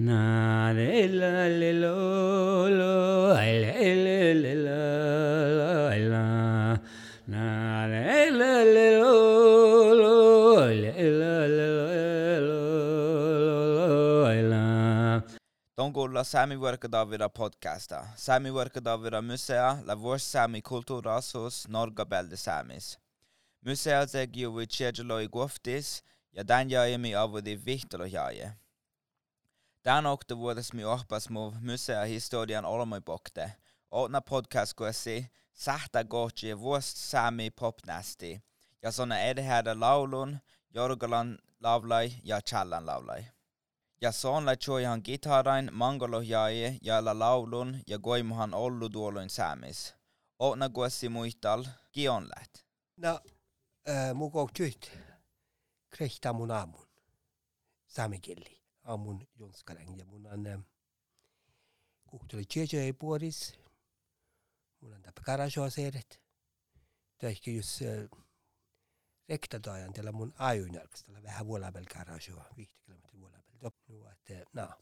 Na le la le lo le le la Sami Workadavira podcasta. Sami Workadavira musea la vår Sami kulturasus Norga belde Samis. Musea tegi uvi tjedjelo i goftis ja dan jaimi avudi vihtolo jaje. Dan okte vuodes mi ohpas mu musea historian olmoi bokte. Otna podcast kuesi sahta gochi vuost Sami popnasti. Ja sona edhädä laulun, Jorgalan lavlai ja Challan lavlai. Ja soonla choihan gitarain mangolohjaaje ja la laulun ja goimuhan ollu tuolloin säämis. Ootna kuessi muistal kion läht. No, äh, mun kohtyyt krehtaa mun aamun saamikieli, aamun jonskaren. Ja mun on kuhtuli tjeje puoris, mun on tappa karajoa seedet. Tähkä jos äh, rektadajan tällä mun ajunjalkastalla vähän vuolabel karajoa, 50 kilometrin vuolabel. Top nu att, äh, na.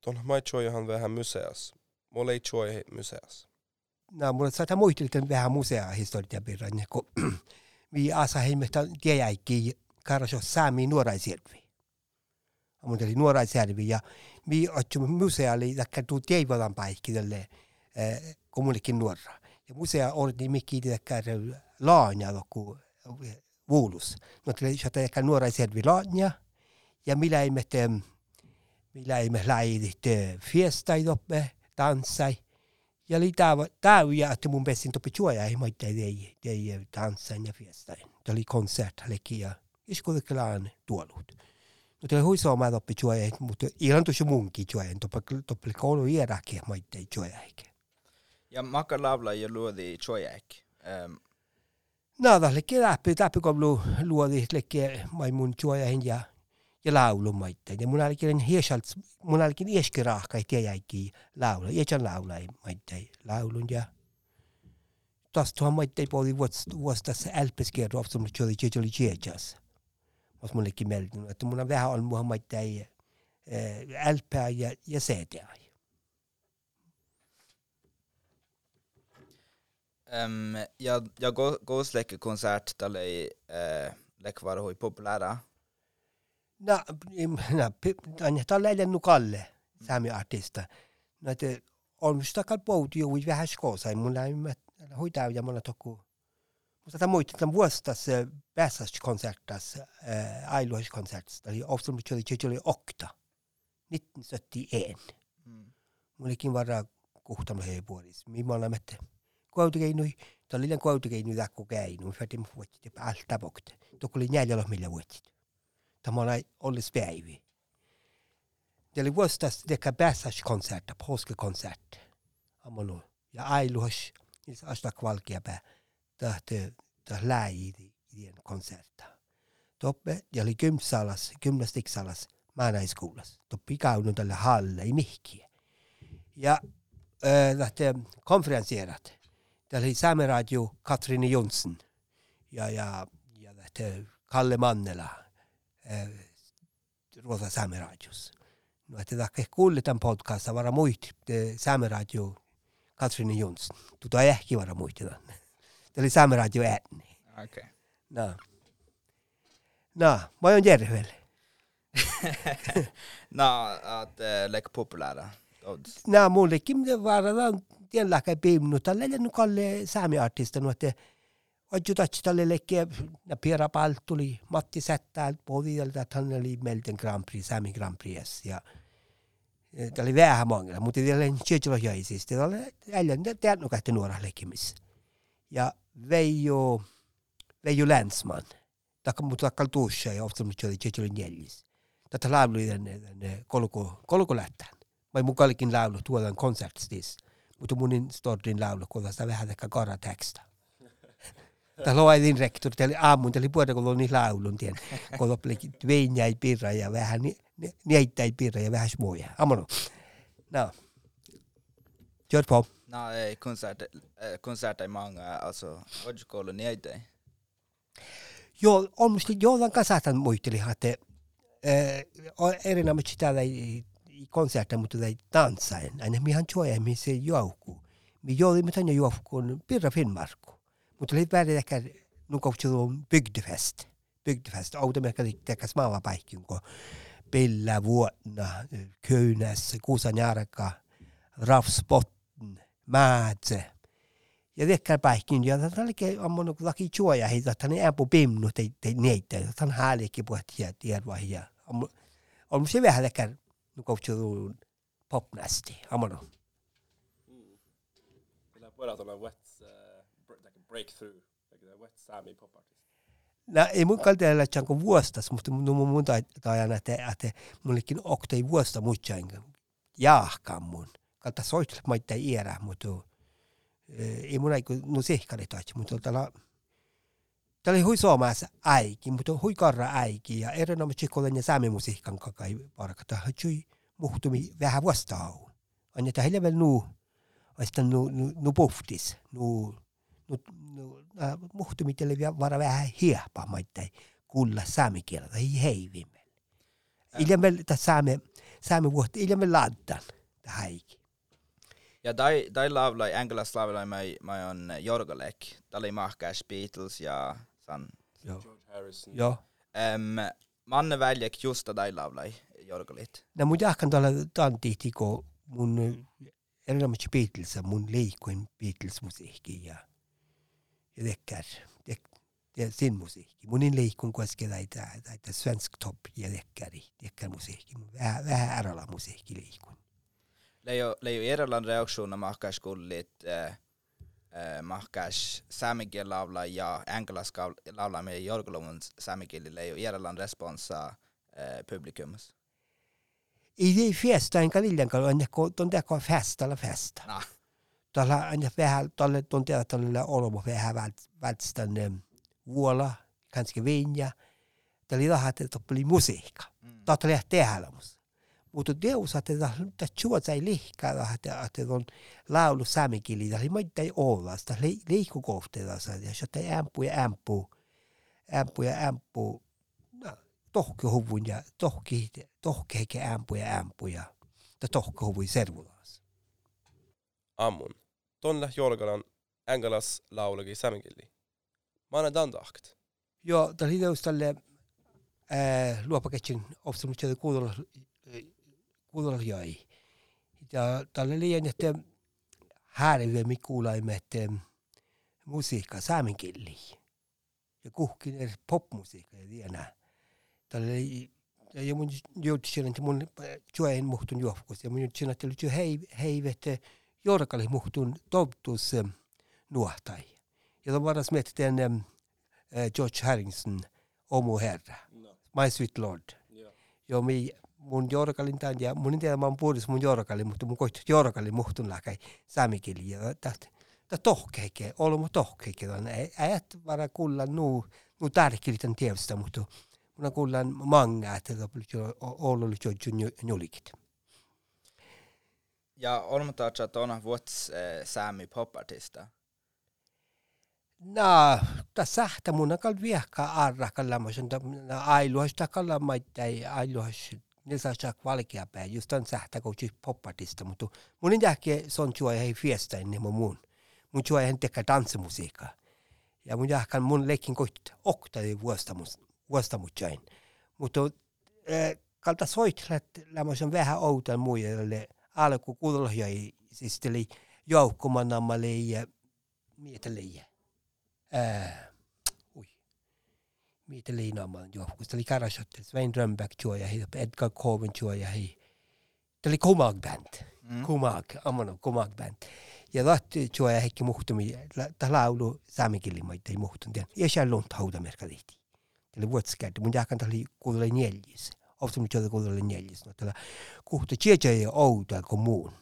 Tuon mai vähän museas. Mulla ei choi museas. No, mulla saattaa muistelta vähän musea historia pirran, kun vi asa heimesta tiejäikki karajo saami nuoraiselvi. Mun oli nuoraiselvi ja vi ottu museaali takka tuu teivalan paikki tälle kumullekin nuora. Ja musea oli mikki laanja joku vuulus. No tuli shata ehkä nuoraiselvi laanja ja millä ei me millä me läidit fiestai doppe, tanssai. Ja oli tää ja että mun pesin topi juoja ei moitte ei ei tanssan ja fiestain. Tämä oli konserthallekin ja iskulikkelaan tuolut. No tämä huisoo mä topi juoja, mutta ihan tuossa munkin juoja, topi koulu iäräkin moitte juoja eikä. Ja makka lavla ja luodi chojak. Um, Nada, lekki läpi, läpi kom lu luodi lekki mai mun juoja ja ja laulu maitte. Ja mun olikin hiesalt, mun olikin ieski rahka, ei tiedä laulu. Ietän laula ei maitte laulun ja tas tuohon maitte puoli vuostas älpeskierro, ofta mun tjoli tjoli tjejas. Mas mun lekki meldin, että mun on vähän on muhan maitte ei älpää ja, ja seeteä. um, ja ja go gosleke konsert dalle uh, lekvar hui populära. No, no, on tällä edennyt Kalle, säämi artista. No, että on musta kal pouti jo vähän skosa, mulla ei mä hoitaa ja mulla tokku. Musta tämä muista tämän vuostas pääsas konsertas, ailuas konsertas, eli ofta mutta oli oli okta. 1971. Mm. Mullekin varra kuhtamalla hei puolis. Mimma on lämmätte. Kuautukeinui, tämä oli liian kuautukeinui takku käinu, fätim vuotit ja alta vokte. Tokku oli neljällä millä vuotit. Tämä oli ollis päivi. Det oli vuostas teka pääsaskonserta, påskekonsert. Amonu. Ja ailuhos, niissä astak valkeapää, tahti, tahti läi i den konserta. Toppe, ja oli kymsalas, gymnastiksalas, maanaiskoulas. Toppi kaunut tälle halle, ei mihkiä. Ja äh, tahti konferensierat. Täällä oli Saameradio Katrini Jonsson ja, ja, ja tahti Kalle Mannela äh, Ruosa Saameradios. No, että takia kuuletan podcasta vara muist Saameradio Katrini Jonsson. Tuta ehkä vara muistetaan. Tämä oli Saameradio ääni. Okay. No. No, mä oon Järvel. no, att uh, lek populära. Odds. No, mullekin varataan tienläkä piimnu. Tällä ei nyt kalle saamiartista, no, että Tatsi tälle ja Piera Palt tuli Matti Sättää pohjalta, että hän oli Melten Grand Prix, Sami Grand Prix. Ja tämä oli vähän mangella, mutta tämä oli Tjetjolo jäisistä. Tämä oli on kahti nuora lekkimissä. Ja Veijo, Veijo Länsman, takka mutta takkal tuossa ja ofta mutta oli Tjetjolo jäljis. Tätä laulu oli tänne kolko, kolko lähtään. Mä mukallikin laulu tuolla konsertstis. Mutta munin stordin laulu, kun vähän ehkä kara teksta. Tämä loidin rektor, tämä oli aamun, tämä oli puolta, kun oli laulun, tien. Kun oli veinjäi pirra ja vähän nieittäi pirra ja vähän smuja. Amano. No. Kör på. No, ei konsert, äh, konserter många, alltså, ni det? Joo, on musta jollain kanssa saatan muisteli, että äh, erinomaisesti täällä ei konserter, mutta ei tanssaen. Aina mihan joe, mihin se joukku. Mi jouli mit tänne joukkuun Pirra Finnmarku. Mutta oli välillä ehkä nukoutsilun bygdefest. Bygdefest. Automerkka tekäs maavapaikkiin, kun Pilla vuonna, Köynäs, Kuusan Jarka, Rafspotten, Määtse. Ja vekkar päihkin, ja tämä oli ammon laki juoja, heitä, että ne ämpö pimnu, tei neitä, tämä on hääliäkin puhut, ja on se vähän lekkär, nukoutsilun popnästi, ammon. Millä pojat on wet, uh, like a breakthrough, like a wet Sami pop artist. No ei mun kalteella chanko vuostas, mutta mun mun ajan, että, että mullekin oktei vuosta muutsain jaahkaan mun. Kalta soittelet maittaa iärä, mutta ei mun aiku no sehkari taitsi, mutta tällä Tämä oli hui suomassa äiki, mutta hui karra äiki ja erinomaisesti kollen ja saami musiikan kakai parkata. Hui muhtumi vähän vastaaun. Annetaan heille vielä nuu, vasta nu, nu, nu puhtis, nu no, no, äh, muhtumit vielä vara vähän hiepaa maittai kulla saamikielä tai heivimme. Ilme tässä saame, saame vuotta, ilme laddan häikin. Ja tai, tai laulai, englannis laulai mai, mai on Jorgolek. Tämä oli mahkäis Beatles ja san. Joo. George Harrison. Joo. Um, Manne väljek just tai laulai Jorgolit. No mun jahkan tuolla tantihti, kun mun erinomaisesti Beatles, mun liikuin Beatles-musiikki ja, ja tekkär, tek, ja sin musiikki. Munin liikun koske näitä, näitä svensk top ja tekkäri, tekkär musiikki. Vähän, vähän ärala musiikki liikun. Leijo, leijo Irlannin reaktiona mahkäis kullit äh, äh, mahkäis saamikiel laulaa ja englannis laulaa med Jorgoluvun saamikieli leijo Irlannin responsa äh, publikumus. I det festa en kaliljan kalu on jako ton teko festalla festa. No. Tuolla on vähän tuolle ton tiedä tuolle olmo vähän vältstän vuola, kanske vinja. Tämä oli rahat, että oli musiikka. Mm. Tämä oli tehdä Mutta deus, että tämä juotsai lihkaa, että on laulu saamikili, tämä oli maittai olla, sitä liikkukohteella, ja se ei ämpu ja ämpu, ämpu ja ämpu, no, tohki huvun ja tohki, tohki eikä ämpu ja ämpu ja tohki huvun servulaas. Ammun. Tonne Jorgalan englannis laulagi sämikilli. Mä annan dandakt. Joo, tämä oli deus tälle luopaketsin optimistia kuulolla jäi. Ja tällä liian, että häärivä mi kuulaimme, että musiikka saamenkilli. Ja kuhkin eri popmusiikka ja vielä. Tällä ja mun joutsin, että mun joen muhtun juohkus. Ja mun joutsin, että oli hei, hei, että jorkali muhtun toptus nuohtai. Ja tämä varas mietitään George Harrison, Omu Herra, No. My Sweet Lord. Joo. Joo, mi mun jorkalin tämän, ja mun en tiedä, mä oon puhunut mun jorkalin, mutta mun koit jorkalin muhtun läkäi saamikili. Ja tästä tohkeike, olmo tohkeike, äät vara kulla nuu, nuu tärkilitän tiedosta, mutta mun on kullan manga, että tämä oli jo julikit. Ja olmatta että on vuots äh, saami popartista. No, tässä sähtä mun on viehkaa arrakalla, mä sanon, että ailuhasta kalla maittai, ailuhasta, ne saa saa valkea pää, just on sähtä, kun siis poppartista, mutta mun ei jääkin son juo ei fiesta ennen mun mun. Juo ei tekee tanssimusiikkaa. Ja mun jääkään mun leikin koit oktavi vuostamus, vuostamutjain. Mutta äh, kalta soitlet, lämmös on vähän outoa muille, alku kuulohjai, siis tuli joukkumanammalle ja mietelle. Äh, ui. Mitä liinaamaan johonkin. Tämä oli Karasot, Svein Rönnbäck tuo ja hei, Edgar Coven tuo ja hei. Tämä oli Kumag. Mm. Ammono Kumag Band. Ja lahti tuo ja heikki muhtumi, tämä laulu saamikilli maita ei muhtun. Ja siellä lunta haudamerkka. Tämä oli vuotsikäyttä. Mun jääkään tämä oli kuulolle neljäs. Ofta tuota kuulolle neljäs. No tällä kuhta tietä ei outa kuin muun.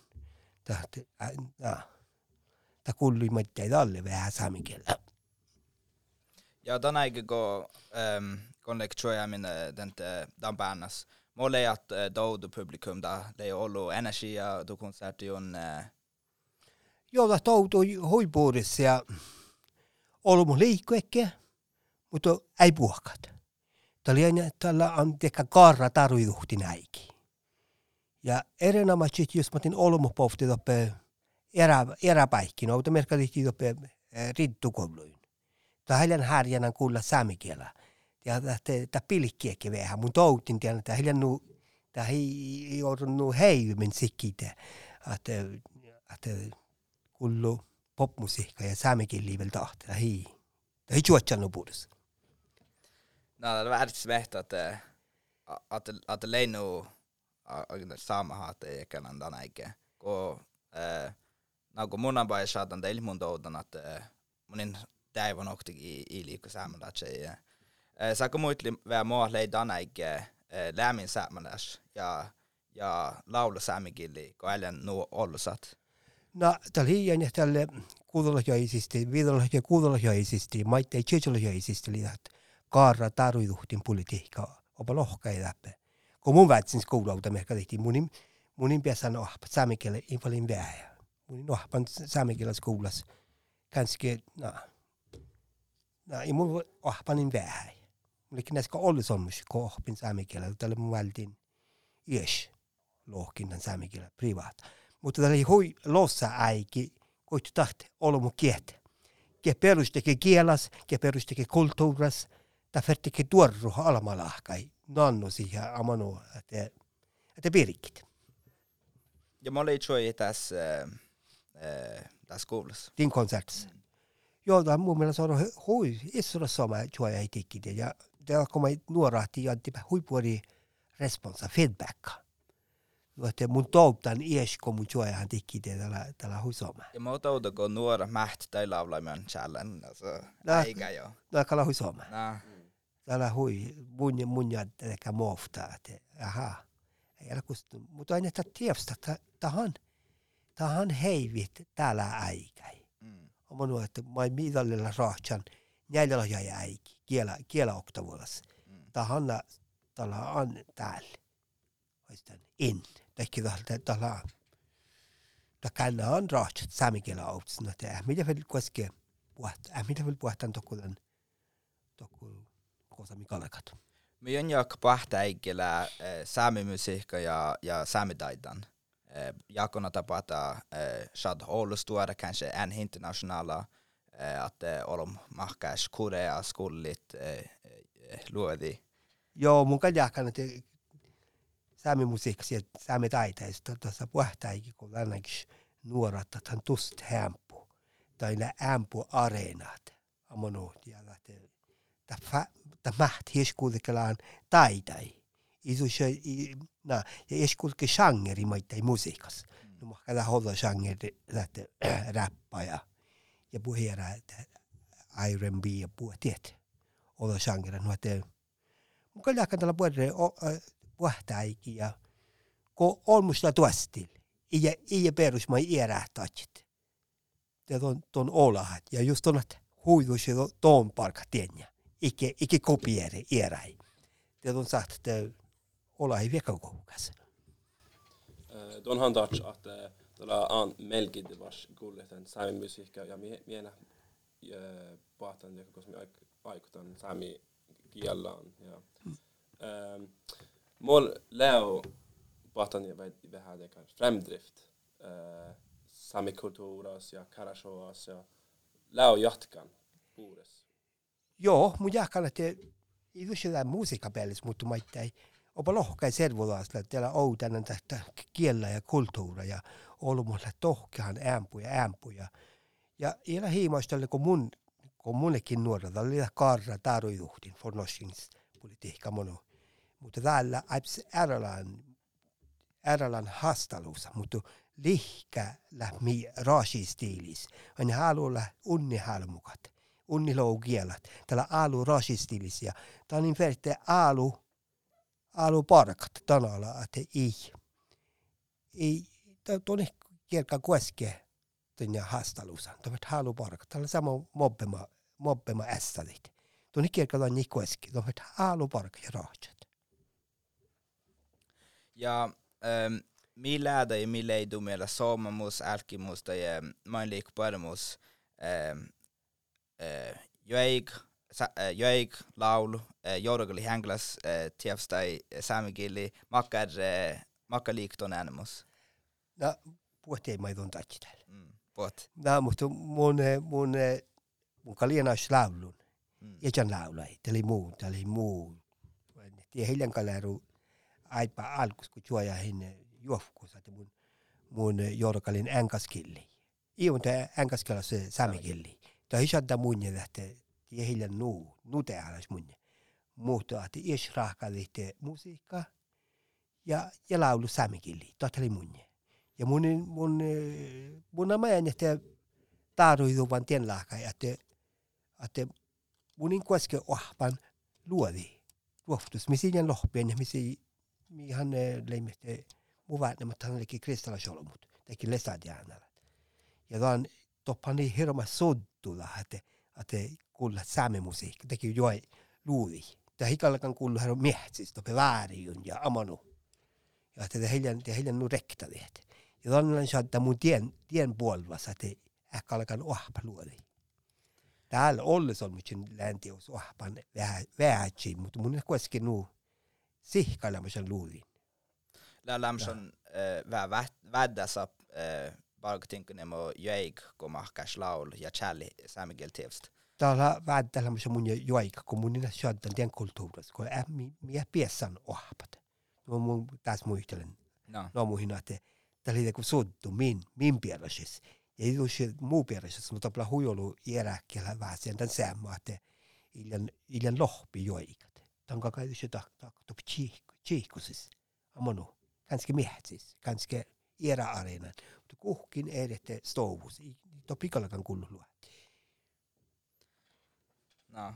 Tämä, tämä kuului maita ei alle vähän saamikilla. Ja eigen gå um, konlek tror jag min den dan bannas. Målet är att då du publikum da det är ollo energi ja du konserter ju en uh, jolla toutui huipuudessa ja ollut mun liikku ehkä. mutta ei puhkat. On, tällä on teka karra taruiduhti näikin. Ja erinomaisesti, jos mä otin olmupovti toppe erä, eräpäikkin, mutta merkittiin toppe rintukouluin. Tämä härjänä kuulla saamikielä. Ja tämä pilkkiäkin vähän. Mun toutin tiedän, että hiljan nu, tämä ei joudunut heivimin sikkitä. Että, että kullu popmusiikka ja saamikieli vielä tahti. Tämä ei, tämä ei juotsanut puolesta. No, det var väldigt svårt att, att, att Leino saama että ei ekana tänä ikä. Kun, äh, no, kun mun vain saatan teille mun toutan, että monin täivän okti i, i liikku saamalaiset. Saako muitli vähän mua lei tänä ikä lämmin saamalais ja, ja laulu saamikilli, kun älän nuo ollusat. No, tällä hiijan ja tälle kuudolajaisisti, viidolajaisisti, kuudolajaisisti, maitteen tsetjolajaisisti, että kaara taruiduhtin politiikka, opa lohkai läpi. Kun mun väitsin skoulauta, merkka tehtiin, munin, munin piässä on ohpa saamikielä infalin vähän. Munin ohpan saamikielä skoulassa. Kanske, no, no, ei mun ohpanin vähän. Mulikin näissä ollut sommus, kun ohpin saamikielä, tällä mun vältin ies lohkinnan saamikielä privaat. Mutta tällä hui lossa äiki, koitu tahti olla mun kieltä. Ke perusteke kielas, ke perusteke kulttuuras, ta fertike tuorru almalahkai nannu siihen amanu, että että pirkit. Ja mä olin itse tässä, äh, tässä koulussa. Din konserts. Mm. Joo, tämä mun mielestä on hui, isolla sama juoja ei tikki. Ja tämä mä nuorahti ja tipä huipuori responsa, feedbacka. Että mun toutan ies, kun mun juojahan tikki tällä, tällä hui sama. Ja mä toutan, kun nuora mäht tai laulaimen challenge, alltså, eikä jo. No, kala hui sama. No. Täällä hui mun mun ja ehkä moftaa, että aha. Ei ole kustu. Mutta aina että tiedästä, että tähän, tähän heivit täällä äikäi. Mm. Oma nuo, että mä en mitallilla rahtsan neljällä jäi äiki, kielä, kielä oktavuudessa. Mm. Tähän tällä on täällä. Oistan in. Tekki tällä Tämä kannaa on rahtsat saamikielä outsina. Mitä vielä koskee puhtaa, mitä vielä puhtaan tokkuuden tokkuuden kosa mikalakat. Me on jo pahtäikillä eh, saamimusiikka ja, ja saamitaitan. Eh, jakona tapata eh, shad Oulustuora, kanske en internationella, att olom mahkas Korea skullit luodi. Joo, mun kan jakan, että saami musiikka sieltä saami taiteista tuossa puhtaikin, kun ainakin nuorat, että hän tust hämpu. Tai ne ämpu areenat. Amonuut ja että ta maht hieskuudikelaan taitai. Isu se, na, ja hieskuudike shangeri maittai musiikas. No mä kada holla shangeri, että räppä ja, ja että R&B ja puhe, tiet. Olla shangeri, no mun kyllä jakan tällä puhutaan puhtaikin ja kun on musta tuostil. Iä, iä perus mä iärähtäjät. Ja ton, ton olahat. Ja just ton, että huidus ja ton parka tienjä ikke, ikke kopiere erai. Det de sagt, että olla ei veka koukas. Don han dats att tällä on melkein vars kuuletan sami musiikka ja mienä paatan joka koska aikutan sami kiellaan ja mål leo paatan ja vähän det fremdrift sami kulturas ja karashoas ja leo jatkan puures Joo, mun ole sitä musiikapelissä, mutta mä ei Opa lohkai servolaisilla, että täällä on tänne tästä kiellä ja kulttuura ja ollut mulle tohkehan ämpuja, ämpuja. Ja vielä hiimaistelle, kun mun, kun munnekin nuorella oli karra tarujuhtin fornossingspolitiikka mono. Mutta täällä aips ärälän, ärälän hastaluussa, mutta lihkä lähmi rasistiilis. On halulla unnihalmukat unnilougielat, tällä alu rasistilisia. Tämä on verran alu, alu parkat tanalla, että ei, ei, tuonne kielkä kueske tuonne haastaluussa. Tämä on alu parkat, tällä sama mobbema, mobbema ässalit. Tuonne kielkä on niin kueske, tämä on alu parkat ja rahtsat. Ja ähm, mi lärde i mi leidu meillä soomamus, älkimus tai main Eh, joik, eh, joik, laulu, eh, jorgli hänglas, tiefstai, saamikili, makkar, makkar liikton äänemus? No, puhutti ei maidun tatsi täällä. Mm, puhutti. No, mutta mun, mun, mun kalienas laulun. Mm. ja laulai, tuli muu, tuli muu. Tiedä hiljan kalleru, aipa alkus, kun juoja hinne juofkuus, että mun, mun jorgalin änkaskilli. Iun tämä änkaskilla se saamikilli tohis antaa ja heillä on nuu, nute alas muinne. Muuhto ahti ies rahka musiikka ja, ja laulu saamikilli, tohtali muinne. Ja mun, mun, mun amajan, että taaruidu vaan tien lahka, että, että munin kueske ohpan luodi. luovutus, missä jään lohpien, missä ihan eh, leimehte muvaat, mutta hän olikin kristallisjolmut, teki lesadianalla. Ja tuon toppani heroma soddulla, että että kuulla saame musiikki, teki joi luuli. Ja hikallakan kuullu hän on miehtsis, tope vääriyn ja amanu. Ja että heidän, te heidän nu rektaliet. Ja lannan saattaa mun tien, tien puolvas, että ehkä alkan ohpa luoli. Täällä olles on länti läntius ohpan vähätsi, mutta mun kuitenkin nu sihkailemisen luulin. on eh, vähän vädässä bargtinkunemo joeik koma kaslaul ja chali samigeltevst. Täällä välttämättä se mun joeik, kun mun niitä tien kulttuuras, kun ei mi mie piessan ohapat. No mun taas muistelen. No. No muihin, että täällä oli suuttu min, min pieräsis. Ja ei ole muu pieräsis, mutta täällä huijolu järäkkiellä vähän sen tämän säämmä, että iljan, iljan lohpi joeikat. Tämä on kakai se taktu tsiihkusis. Amonu, kanske miehet siis, kanske era areenan kuhkin edette stovus, to pikallakaan kuullut No.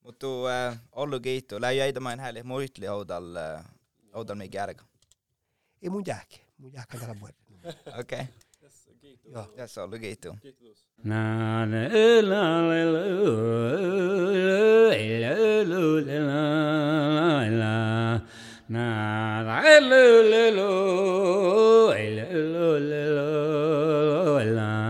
Mutta äh, ollu kiitu. Läi jäitä main häli muitli oudal, äh, oudal mikä järkä. Ei mun jääkä, mun jääkä tällä vuodella. Okei. Okay. Joo. Tässä ollu kiitu. Kiitos. Na la la na la lu lu lu la lu lu la.